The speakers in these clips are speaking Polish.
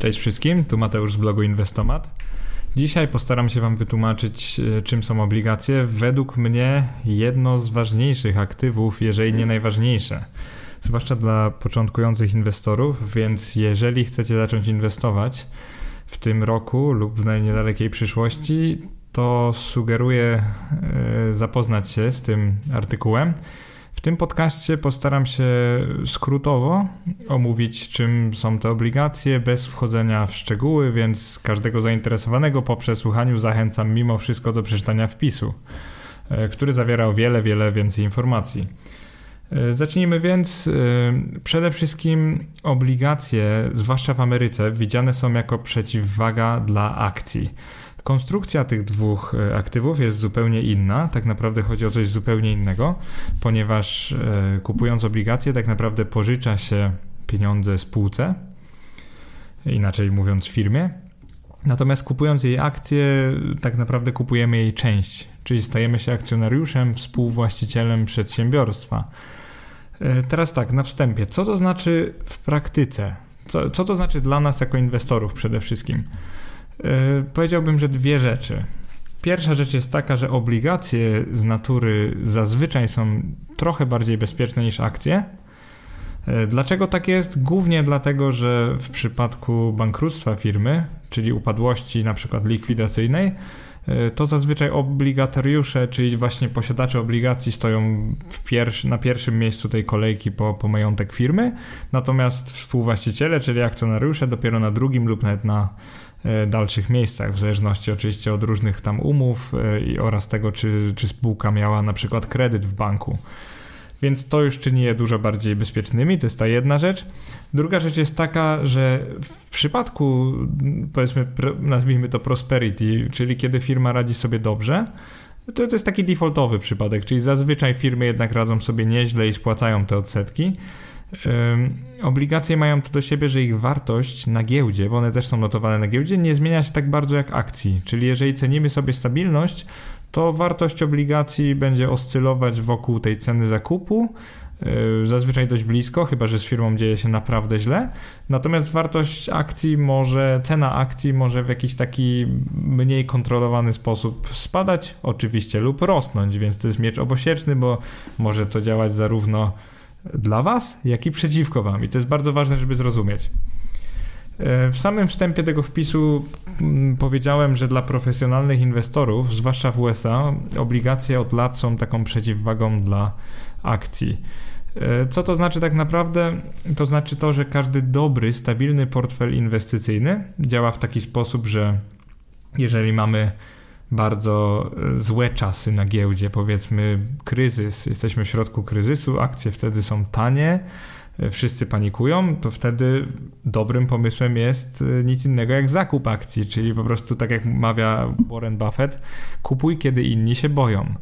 Cześć wszystkim, tu Mateusz z blogu Inwestomat. Dzisiaj postaram się Wam wytłumaczyć, e, czym są obligacje. Według mnie jedno z ważniejszych aktywów, jeżeli nie najważniejsze, zwłaszcza dla początkujących inwestorów, więc jeżeli chcecie zacząć inwestować w tym roku lub w niedalekiej przyszłości, to sugeruję e, zapoznać się z tym artykułem w tym podcaście postaram się skrótowo omówić, czym są te obligacje, bez wchodzenia w szczegóły, więc każdego zainteresowanego po przesłuchaniu zachęcam mimo wszystko do przeczytania wpisu, e, który zawiera o wiele, wiele więcej informacji. E, zacznijmy więc. E, przede wszystkim obligacje, zwłaszcza w Ameryce, widziane są jako przeciwwaga dla akcji. Konstrukcja tych dwóch e, aktywów jest zupełnie inna. Tak naprawdę chodzi o coś zupełnie innego, ponieważ e, kupując obligacje, tak naprawdę pożycza się pieniądze spółce, inaczej mówiąc firmie. Natomiast kupując jej akcje, tak naprawdę kupujemy jej część, czyli stajemy się akcjonariuszem, współwłaścicielem przedsiębiorstwa. E, teraz tak, na wstępie, co to znaczy w praktyce? Co, co to znaczy dla nas jako inwestorów przede wszystkim? E, powiedziałbym, że dwie rzeczy. Pierwsza rzecz jest taka, że obligacje z natury zazwyczaj są trochę bardziej bezpieczne niż akcje. E, dlaczego tak jest? Głównie dlatego, że w przypadku bankructwa firmy, czyli upadłości na przykład likwidacyjnej, e, to zazwyczaj obligatariusze, czyli właśnie posiadacze obligacji stoją pierwszy, na pierwszym miejscu tej kolejki po, po majątek firmy, natomiast współwłaściciele, czyli akcjonariusze dopiero na drugim lub nawet na dalszych miejscach, w zależności oczywiście od różnych tam umów e, oraz tego, czy, czy spółka miała na przykład kredyt w banku. Więc to już czyni je dużo bardziej bezpiecznymi, to jest ta jedna rzecz. Druga rzecz jest taka, że w przypadku, powiedzmy, nazwijmy to prosperity, czyli kiedy firma radzi sobie dobrze, to, to jest taki defaultowy przypadek, czyli zazwyczaj firmy jednak radzą sobie nieźle i spłacają te odsetki. Obligacje mają to do siebie, że ich wartość na giełdzie, bo one też są notowane na giełdzie, nie zmienia się tak bardzo jak akcji. Czyli jeżeli cenimy sobie stabilność, to wartość obligacji będzie oscylować wokół tej ceny zakupu, e, zazwyczaj dość blisko, chyba że z firmą dzieje się naprawdę źle. Natomiast wartość akcji może, cena akcji może w jakiś taki mniej kontrolowany sposób spadać, oczywiście, lub rosnąć, więc to jest miecz obosieczny, bo może to działać zarówno dla Was, jak i przeciwko Wam. I to jest bardzo ważne, żeby zrozumieć. E, w samym wstępie tego wpisu mm, powiedziałem, że dla profesjonalnych inwestorów, zwłaszcza w USA, obligacje od lat są taką przeciwwagą dla akcji. E, co to znaczy tak naprawdę? To znaczy to, że każdy dobry, stabilny portfel inwestycyjny działa w taki sposób, że jeżeli mamy bardzo e, złe czasy na giełdzie, powiedzmy kryzys, jesteśmy w środku kryzysu, akcje wtedy są tanie, e, wszyscy panikują, to wtedy dobrym pomysłem jest e, nic innego jak zakup akcji, czyli po prostu tak jak mawia Warren Buffett, kupuj kiedy inni się boją.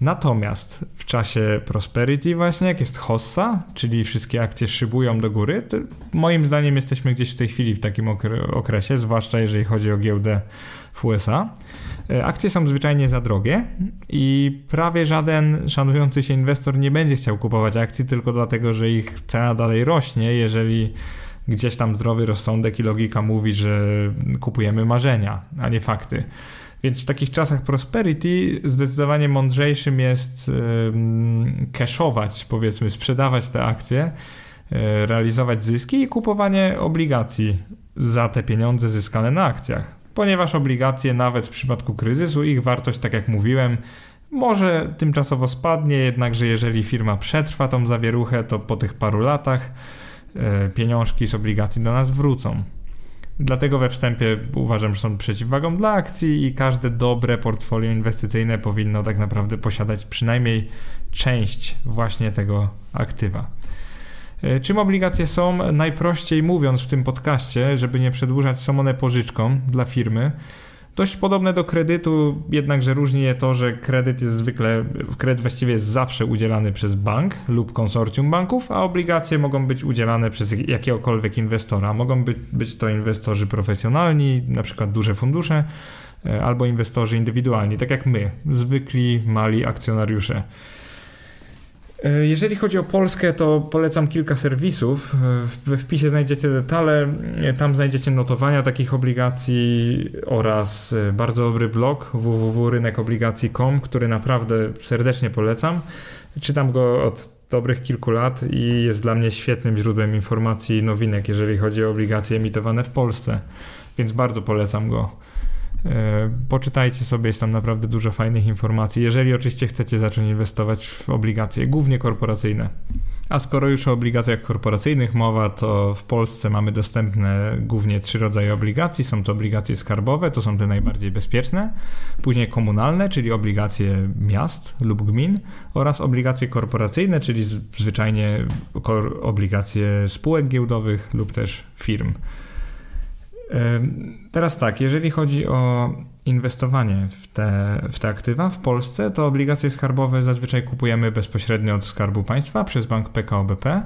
Natomiast w czasie prosperity właśnie, jak jest hossa, czyli wszystkie akcje szybują do góry, to moim zdaniem jesteśmy gdzieś w tej chwili w takim okresie, zwłaszcza jeżeli chodzi o giełdę w USA. E, akcje są zwyczajnie za drogie i prawie żaden szanujący się inwestor nie będzie chciał kupować akcji tylko dlatego, że ich cena dalej rośnie, jeżeli gdzieś tam zdrowy rozsądek i logika mówi, że kupujemy marzenia, a nie fakty. Więc w takich czasach prosperity zdecydowanie mądrzejszym jest cashować, powiedzmy, sprzedawać te akcje, e, realizować zyski i kupowanie obligacji za te pieniądze zyskane na akcjach ponieważ obligacje, nawet w przypadku kryzysu, ich wartość, tak jak mówiłem, może tymczasowo spadnie, jednakże jeżeli firma przetrwa tą zawieruchę, to po tych paru latach e, pieniążki z obligacji do nas wrócą. Dlatego we wstępie uważam, że są przeciwwagą dla akcji i każde dobre portfolio inwestycyjne powinno tak naprawdę posiadać przynajmniej część właśnie tego aktywa. E, czym obligacje są? Najprościej mówiąc w tym podcaście, żeby nie przedłużać, są one pożyczką dla firmy. Dość podobne do kredytu, jednakże różni je to, że kredyt jest zwykle, kredyt właściwie jest zawsze udzielany przez bank lub konsorcjum banków, a obligacje mogą być udzielane przez jakiegokolwiek inwestora. Mogą być, być to inwestorzy profesjonalni, na przykład duże fundusze, e, albo inwestorzy indywidualni, tak jak my, zwykli mali akcjonariusze. E, jeżeli chodzi o Polskę, to polecam kilka serwisów. We wpisie znajdziecie detale, tam znajdziecie notowania takich obligacji oraz bardzo dobry blog www.rynekobligacji.com, który naprawdę serdecznie polecam. Czytam go od dobrych kilku lat i jest dla mnie świetnym źródłem informacji i nowinek, jeżeli chodzi o obligacje emitowane w Polsce, więc bardzo polecam go. E, poczytajcie sobie, jest tam naprawdę dużo fajnych informacji, jeżeli oczywiście chcecie zacząć inwestować w obligacje, głównie korporacyjne. A skoro już o obligacjach korporacyjnych mowa, to w Polsce mamy dostępne głównie trzy rodzaje obligacji. Są to obligacje skarbowe, to są te najbardziej bezpieczne, później komunalne, czyli obligacje miast lub gmin oraz obligacje korporacyjne, czyli zwyczajnie obligacje spółek giełdowych lub też firm. Teraz tak, jeżeli chodzi o inwestowanie w te, w te aktywa w Polsce, to obligacje skarbowe zazwyczaj kupujemy bezpośrednio od Skarbu Państwa przez bank PKO BP.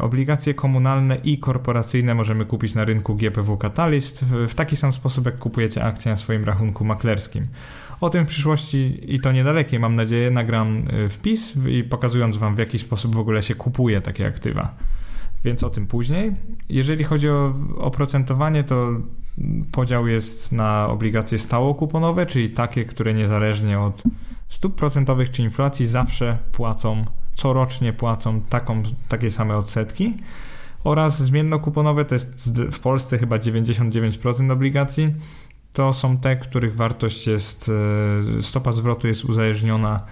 Obligacje komunalne i korporacyjne możemy kupić na rynku GPW Catalyst w taki sam sposób, jak kupujecie akcje na swoim rachunku maklerskim. O tym w przyszłości i to niedalekiej, mam nadzieję, nagram y, wpis i pokazując Wam, w jaki sposób w ogóle się kupuje takie aktywa więc o tym później. Jeżeli chodzi o oprocentowanie, to podział jest na obligacje stałokuponowe, czyli takie, które niezależnie od stóp procentowych czy inflacji zawsze płacą, corocznie płacą taką, takie same odsetki oraz zmiennokuponowe, to jest w Polsce chyba 99% obligacji, to są te, których wartość jest, e, stopa zwrotu jest uzależniona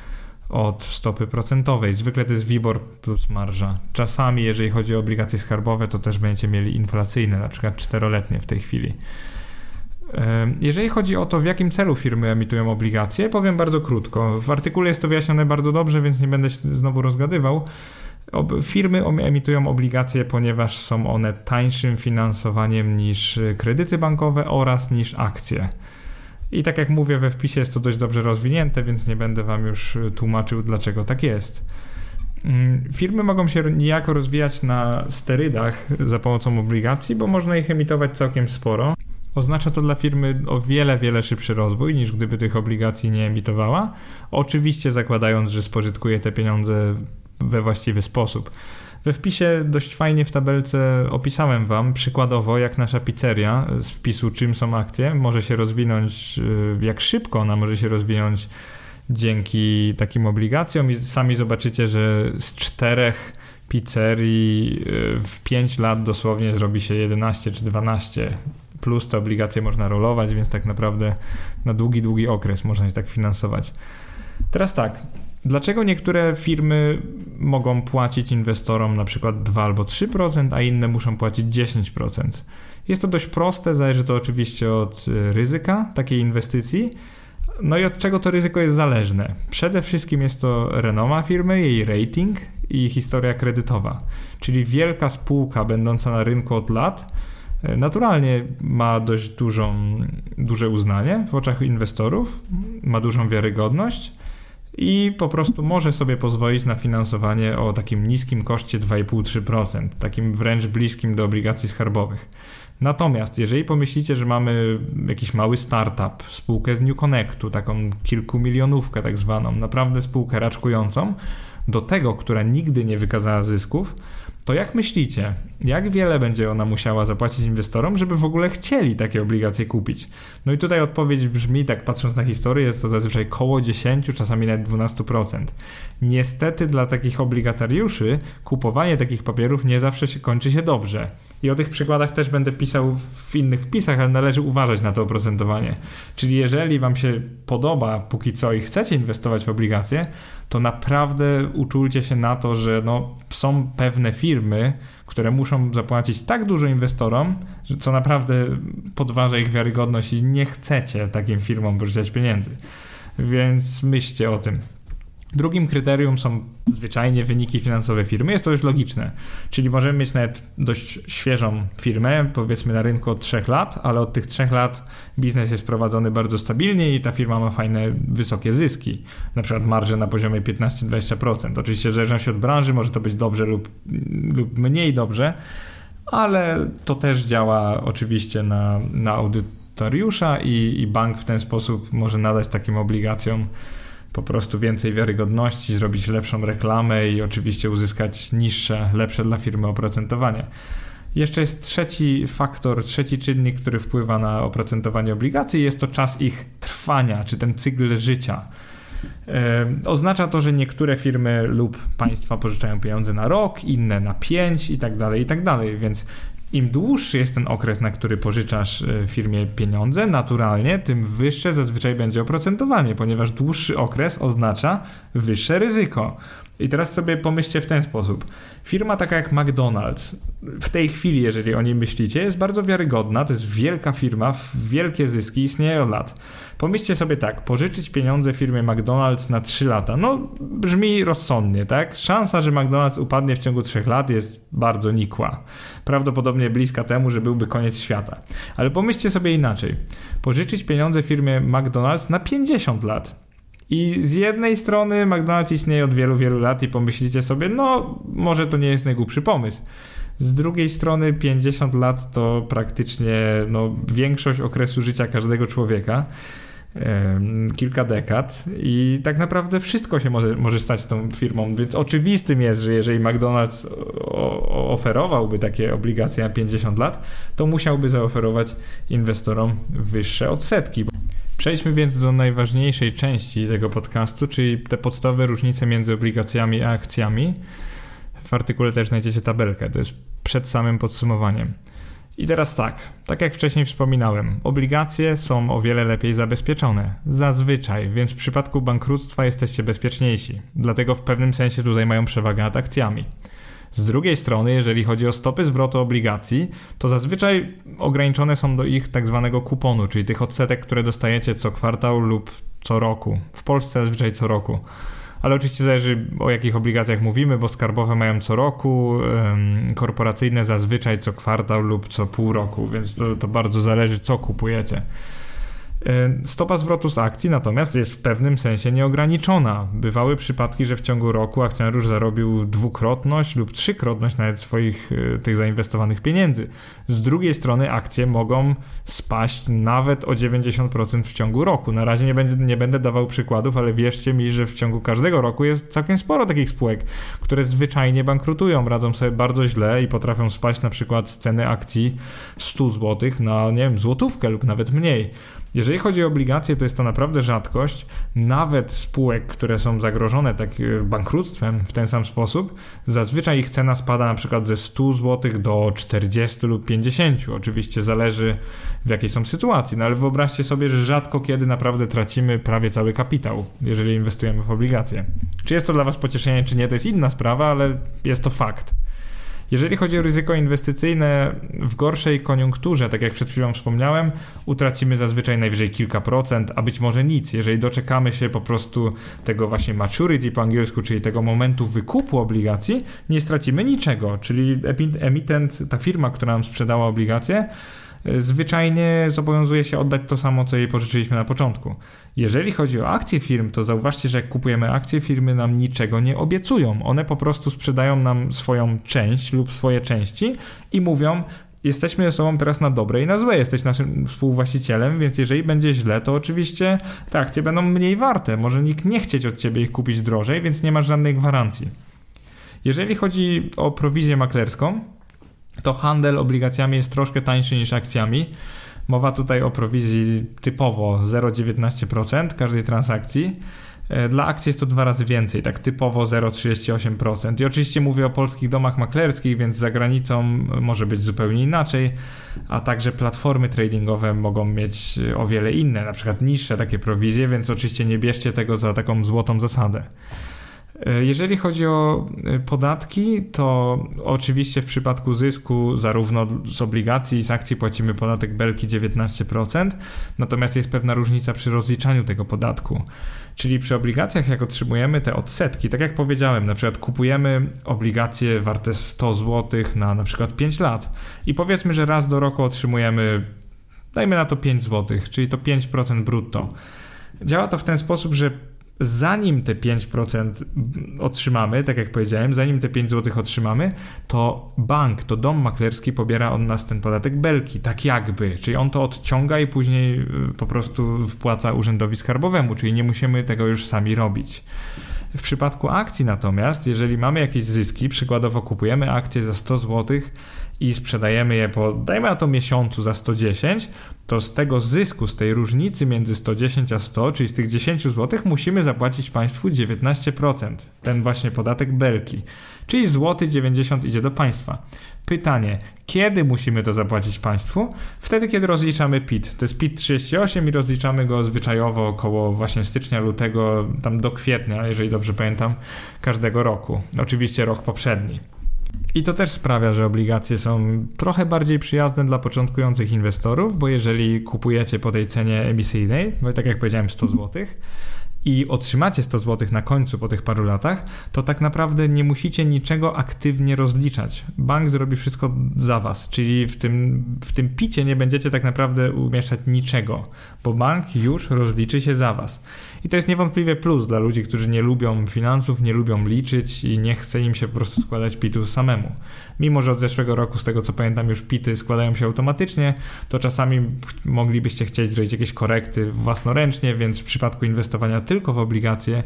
od stopy procentowej. Zwykle to jest WIBOR plus marża. Czasami, jeżeli chodzi o obligacje skarbowe, to też będziecie mieli inflacyjne, na przykład czteroletnie w tej chwili. Jeżeli chodzi o to, w jakim celu firmy emitują obligacje, powiem bardzo krótko. W artykule jest to wyjaśnione bardzo dobrze, więc nie będę się znowu rozgadywał. Firmy emitują obligacje, ponieważ są one tańszym finansowaniem niż kredyty bankowe oraz niż akcje. I tak jak mówię we wpisie jest to dość dobrze rozwinięte, więc nie będę wam już tłumaczył dlaczego tak jest. Mm, firmy mogą się niejako rozwijać na sterydach za pomocą obligacji, bo można ich emitować całkiem sporo. Oznacza to dla firmy o wiele, wiele szybszy rozwój niż gdyby tych obligacji nie emitowała. Oczywiście zakładając, że spożytkuje te pieniądze we właściwy sposób. We wpisie dość fajnie w tabelce opisałem Wam przykładowo, jak nasza pizzeria z wpisu czym są akcje może się rozwinąć, y, jak szybko ona może się rozwinąć dzięki takim obligacjom. I sami zobaczycie, że z czterech pizzerii y, w 5 lat dosłownie zrobi się 11 czy 12 plus te obligacje można rolować, więc tak naprawdę na długi, długi okres można się tak finansować. Teraz tak, Dlaczego niektóre firmy mogą płacić inwestorom na przykład 2 albo 3%, a inne muszą płacić 10%? Jest to dość proste, zależy to oczywiście od y, ryzyka takiej inwestycji. No i od czego to ryzyko jest zależne? Przede wszystkim jest to renoma firmy, jej rating i historia kredytowa. Czyli wielka spółka będąca na rynku od lat y, naturalnie ma dość dużą, duże uznanie w oczach inwestorów, ma dużą wiarygodność i po prostu może sobie pozwolić na finansowanie o takim niskim koszcie 2,5-3%, takim wręcz bliskim do obligacji skarbowych. Natomiast jeżeli pomyślicie, że mamy jakiś mały startup, spółkę z New Connectu, taką kilkumilionówkę tak zwaną, naprawdę spółkę raczkującą, do tego, która nigdy nie wykazała zysków, to jak myślicie, jak wiele będzie ona musiała zapłacić inwestorom, żeby w ogóle chcieli takie obligacje kupić? No i tutaj odpowiedź brzmi, tak patrząc na historię, jest to zazwyczaj koło 10, czasami nawet 12%. Niestety dla takich obligatariuszy kupowanie takich papierów nie zawsze się kończy się dobrze. I o tych przykładach też będę pisał w innych wpisach, ale należy uważać na to oprocentowanie. Czyli jeżeli Wam się podoba póki co i chcecie inwestować w obligacje, to naprawdę uczulcie się na to, że no, są pewne firmy, które muszą zapłacić tak dużo inwestorom, że co naprawdę podważa ich wiarygodność i nie chcecie takim firmom pożyczać pieniędzy. Więc myślcie o tym. Drugim kryterium są zwyczajnie wyniki finansowe firmy. Jest to już logiczne. Czyli możemy mieć nawet dość świeżą firmę, powiedzmy na rynku od 3 lat, ale od tych 3 lat biznes jest prowadzony bardzo stabilnie i ta firma ma fajne, wysokie zyski. Na przykład marże na poziomie 15-20%. Oczywiście w zależności od branży może to być dobrze lub, lub mniej dobrze, ale to też działa oczywiście na, na audytoriusza i, i bank w ten sposób może nadać takim obligacjom po prostu więcej wiarygodności, zrobić lepszą reklamę i oczywiście uzyskać niższe, lepsze dla firmy oprocentowanie. Jeszcze jest trzeci faktor, trzeci czynnik, który wpływa na oprocentowanie obligacji, jest to czas ich trwania, czy ten cykl życia. Oznacza to, że niektóre firmy lub państwa pożyczają pieniądze na rok, inne na pięć i tak dalej, i tak dalej, więc im dłuższy jest ten okres, na który pożyczasz e, firmie pieniądze, naturalnie, tym wyższe zazwyczaj będzie oprocentowanie, ponieważ dłuższy okres oznacza wyższe ryzyko. I teraz sobie pomyślcie w ten sposób. Firma taka jak McDonald's, w tej chwili, jeżeli o niej myślicie, jest bardzo wiarygodna, to jest wielka firma, wielkie zyski, istnieje od lat. Pomyślcie sobie tak, pożyczyć pieniądze firmie McDonald's na 3 lata, no brzmi rozsądnie, tak? Szansa, że McDonald's upadnie w ciągu 3 lat jest bardzo nikła. Prawdopodobnie bliska temu, że byłby koniec świata. Ale pomyślcie sobie inaczej. Pożyczyć pieniądze firmie McDonald's na 50 lat i z jednej strony McDonald's istnieje od wielu, wielu lat i pomyślicie sobie, no może to nie jest najgłupszy pomysł. Z drugiej strony 50 lat to praktycznie no, większość okresu życia każdego człowieka. Kilka dekad i tak naprawdę wszystko się może, może stać z tą firmą, więc oczywistym jest, że jeżeli McDonald's oferowałby takie obligacje na 50 lat, to musiałby zaoferować inwestorom wyższe odsetki. Przejdźmy więc do najważniejszej części tego podcastu, czyli te podstawowe różnice między obligacjami a akcjami. W artykule też znajdziecie tabelkę, to jest przed samym podsumowaniem. I teraz tak, tak jak wcześniej wspominałem, obligacje są o wiele lepiej zabezpieczone. Zazwyczaj, więc w przypadku bankructwa jesteście bezpieczniejsi. Dlatego w pewnym sensie tutaj mają przewagę nad akcjami. Z drugiej strony, jeżeli chodzi o stopy zwrotu obligacji, to zazwyczaj ograniczone są do ich tak zwanego kuponu, czyli tych odsetek, które dostajecie co kwartał lub co roku. W Polsce zazwyczaj co roku. Ale oczywiście zależy o jakich obligacjach mówimy, bo skarbowe mają co roku, korporacyjne zazwyczaj co kwartał lub co pół roku, więc to, to bardzo zależy co kupujecie. E, stopa zwrotu z akcji natomiast jest w pewnym sensie nieograniczona. Bywały przypadki, że w ciągu roku akcjonariusz zarobił dwukrotność lub trzykrotność nawet swoich e, tych zainwestowanych pieniędzy. Z drugiej strony akcje mogą spaść nawet o 90% w ciągu roku. Na razie nie będę, nie będę dawał przykładów, ale wierzcie mi, że w ciągu każdego roku jest całkiem sporo takich spółek, które zwyczajnie bankrutują, radzą sobie bardzo źle i potrafią spaść na przykład z ceny akcji 100 zł na, nie wiem, złotówkę lub nawet mniej. Jeżeli chodzi o obligacje, to jest to naprawdę rzadkość. Nawet spółek, które są zagrożone tak e, bankructwem w ten sam sposób, zazwyczaj ich cena spada na przykład ze 100 zł do 40 lub 50. Oczywiście zależy w jakiej są sytuacji, no ale wyobraźcie sobie, że rzadko kiedy naprawdę tracimy prawie cały kapitał, jeżeli inwestujemy w obligacje. Czy jest to dla Was pocieszenie, czy nie, to jest inna sprawa, ale jest to fakt. Jeżeli chodzi o ryzyko inwestycyjne, w gorszej koniunkturze, tak jak przed chwilą wspomniałem, utracimy zazwyczaj najwyżej kilka procent, a być może nic. Jeżeli doczekamy się po prostu tego właśnie maturity po angielsku, czyli tego momentu wykupu obligacji, nie stracimy niczego. Czyli emitent, ta firma, która nam sprzedała obligacje, zwyczajnie zobowiązuje się oddać to samo, co jej pożyczyliśmy na początku. Jeżeli chodzi o akcje firm, to zauważcie, że jak kupujemy akcje, firmy nam niczego nie obiecują. One po prostu sprzedają nam swoją część lub swoje części i mówią, jesteśmy ze sobą teraz na dobre i na złe. Jesteś naszym współwłaścicielem, więc jeżeli będzie źle, to oczywiście te akcje będą mniej warte. Może nikt nie chcieć od ciebie ich kupić drożej, więc nie masz żadnej gwarancji. Jeżeli chodzi o prowizję maklerską, to handel obligacjami jest troszkę tańszy niż akcjami. Mowa tutaj o prowizji typowo 0,19% każdej transakcji. E, dla akcji jest to dwa razy więcej, tak typowo 0,38%. I oczywiście mówię o polskich domach maklerskich, więc za granicą może być zupełnie inaczej, a także platformy tradingowe mogą mieć o wiele inne, na przykład niższe takie prowizje, więc oczywiście nie bierzcie tego za taką złotą zasadę. E, jeżeli chodzi o e, podatki, to oczywiście w przypadku zysku zarówno z obligacji i z akcji płacimy podatek belki 19%, natomiast jest pewna różnica przy rozliczaniu tego podatku. Czyli przy obligacjach, jak otrzymujemy te odsetki, tak jak powiedziałem, na przykład kupujemy obligacje warte 100 zł na na przykład 5 lat i powiedzmy, że raz do roku otrzymujemy, dajmy na to 5 zł, czyli to 5% brutto. Działa to w ten sposób, że zanim te 5% otrzymamy, tak jak powiedziałem, zanim te 5 zł otrzymamy, to bank, to dom maklerski pobiera od nas ten podatek belki, tak jakby, czyli on to odciąga i później y, po prostu wpłaca urzędowi skarbowemu, czyli nie musimy tego już sami robić. W przypadku akcji natomiast, jeżeli mamy jakieś zyski, przykładowo kupujemy akcje za 100 zł, i sprzedajemy je po, dajmy na to miesiącu za 110, to z tego zysku, z tej różnicy między 110 a 100, czyli z tych 10 zł, musimy zapłacić państwu 19%. Ten właśnie podatek belki. Czyli złoty 90 idzie do państwa. Pytanie, kiedy musimy to zapłacić państwu? Wtedy, kiedy rozliczamy PIT. To jest PIT 38 i rozliczamy go zwyczajowo około właśnie stycznia, lutego, tam do kwietnia, jeżeli dobrze pamiętam, każdego roku. Oczywiście rok poprzedni. I to też sprawia, że obligacje są trochę bardziej przyjazne dla początkujących inwestorów, bo jeżeli kupujecie po tej cenie emisyjnej, bo tak jak powiedziałem 100 zł, i otrzymacie 100 zł na końcu po tych paru latach, to tak naprawdę nie musicie niczego aktywnie rozliczać. Bank zrobi wszystko za was, czyli w tym, w tym picie nie będziecie tak naprawdę umieszczać niczego, bo bank już rozliczy się za was. I to jest niewątpliwie plus dla ludzi, którzy nie lubią finansów, nie lubią liczyć i nie chce im się po prostu składać pitu samemu. Mimo, że od zeszłego roku, z tego co pamiętam, już pity składają się automatycznie, to czasami moglibyście chcieć zrobić jakieś korekty własnoręcznie, więc w przypadku inwestowania tylko w obligacje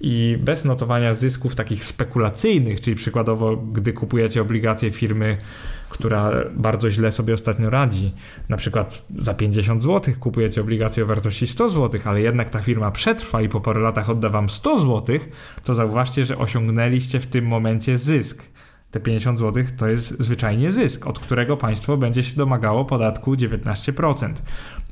i bez notowania zysków takich spekulacyjnych, czyli przykładowo, gdy kupujecie obligacje firmy, która bardzo źle sobie ostatnio radzi, na przykład za 50 zł kupujecie obligacje o wartości 100 zł, ale jednak ta firma przetrwa i po paru latach odda wam 100 zł, to zauważcie, że osiągnęliście w tym momencie zysk te 50 zł to jest zwyczajnie zysk, od którego państwo będzie się domagało podatku 19%.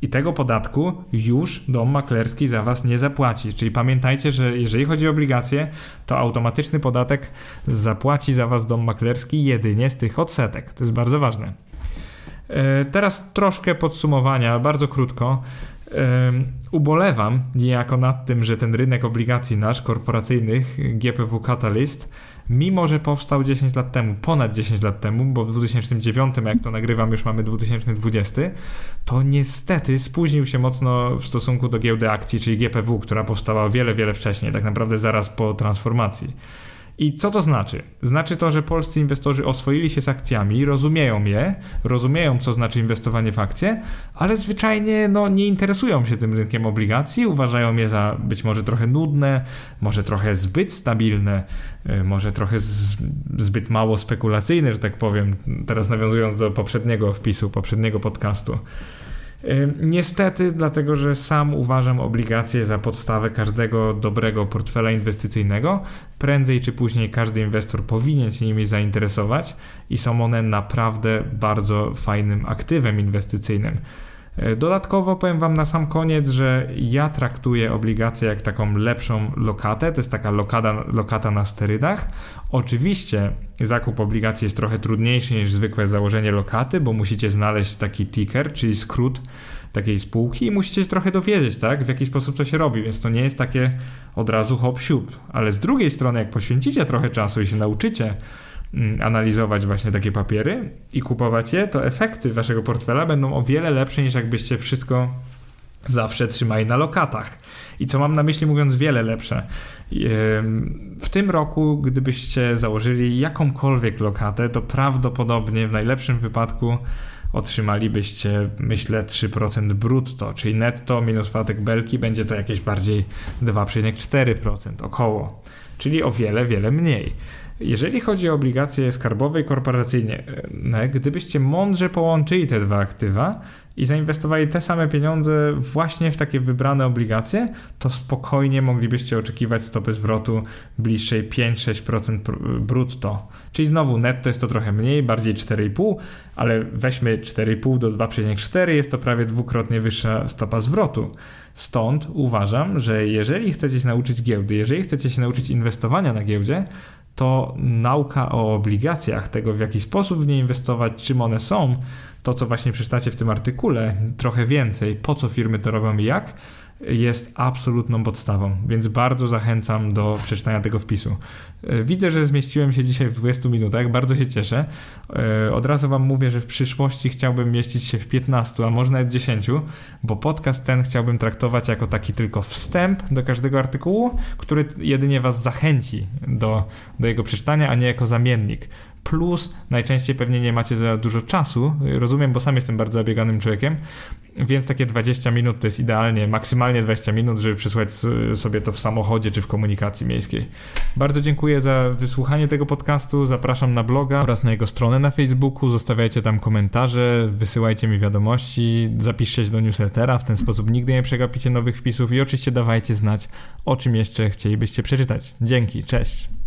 I tego podatku już dom maklerski za was nie zapłaci. Czyli pamiętajcie, że jeżeli chodzi o obligacje, to automatyczny podatek zapłaci za was dom maklerski jedynie z tych odsetek. To jest bardzo ważne. E, teraz troszkę podsumowania, bardzo krótko. E, ubolewam niejako nad tym, że ten rynek obligacji nasz, korporacyjnych, GPW Catalyst, mimo że powstał 10 lat temu, ponad 10 lat temu, bo w 2009, jak to nagrywam, już mamy 2020, to niestety spóźnił się mocno w stosunku do giełdy akcji, czyli GPW, która powstała wiele, wiele wcześniej, tak naprawdę zaraz po transformacji. I co to znaczy? Znaczy to, że polscy inwestorzy oswoili się z akcjami, rozumieją je, rozumieją, co znaczy inwestowanie w akcje, ale zwyczajnie no, nie interesują się tym rynkiem obligacji, uważają je za być może trochę nudne, może trochę zbyt stabilne, y, może trochę zbyt mało spekulacyjne, że tak powiem, teraz nawiązując do poprzedniego wpisu, poprzedniego podcastu. Niestety, dlatego że sam uważam obligacje za podstawę każdego dobrego portfela inwestycyjnego. Prędzej czy później każdy inwestor powinien się nimi zainteresować i są one naprawdę bardzo fajnym aktywem inwestycyjnym. E, dodatkowo powiem Wam na sam koniec, że ja traktuję obligacje jak taką lepszą lokatę, to jest taka lokata, lokata na sterydach. Oczywiście zakup obligacji jest trochę trudniejszy niż zwykłe założenie lokaty, bo musicie znaleźć taki ticker, czyli skrót takiej spółki i musicie się trochę dowiedzieć, tak, w jaki sposób to się robi, więc to nie jest takie od razu hop siup. Ale z drugiej strony, jak poświęcicie trochę czasu i się nauczycie analizować właśnie takie papiery i kupować je, to efekty waszego portfela będą o wiele lepsze niż jakbyście wszystko zawsze trzymali na lokatach. I co mam na myśli mówiąc wiele lepsze? W tym roku, gdybyście założyli jakąkolwiek lokatę, to prawdopodobnie w najlepszym wypadku otrzymalibyście, myślę, 3% brutto, czyli netto minus podatek belki będzie to jakieś bardziej 2,4% około, czyli o wiele, wiele mniej. Jeżeli chodzi o obligacje skarbowe i korporacyjne, gdybyście mądrze połączyli te dwa aktywa i zainwestowali te same pieniądze właśnie w takie wybrane obligacje, to spokojnie moglibyście oczekiwać stopy zwrotu bliższej 5-6% brutto. Czyli znowu netto jest to trochę mniej, bardziej 4,5, ale weźmy 4,5 do 2,4, jest to prawie dwukrotnie wyższa stopa zwrotu. Stąd uważam, że jeżeli chcecie się nauczyć giełdy, jeżeli chcecie się nauczyć inwestowania na giełdzie, to nauka o obligacjach, tego w jaki sposób w nie inwestować, czym one są, to co właśnie przeczytacie w tym artykule, trochę więcej, po co firmy to robią i jak, jest absolutną podstawą, więc bardzo zachęcam do przeczytania tego wpisu. E, widzę, że zmieściłem się dzisiaj w 20 minutach, bardzo się cieszę. E, od razu Wam mówię, że w przyszłości chciałbym mieścić się w 15, a może nawet 10, bo podcast ten chciałbym traktować jako taki tylko wstęp do każdego artykułu, który jedynie Was zachęci do, do jego przeczytania, a nie jako zamiennik plus najczęściej pewnie nie macie za dużo czasu. Rozumiem, bo sam jestem bardzo zabieganym człowiekiem, więc takie 20 minut to jest idealnie, maksymalnie 20 minut, żeby przysłać sobie to w samochodzie czy w komunikacji miejskiej. Bardzo dziękuję za wysłuchanie tego podcastu. Zapraszam na bloga oraz na jego stronę na Facebooku. Zostawiajcie tam komentarze, wysyłajcie mi wiadomości, zapiszcie się do newslettera. W ten sposób nigdy nie przegapicie nowych wpisów i oczywiście dawajcie znać, o czym jeszcze chcielibyście przeczytać. Dzięki, cześć.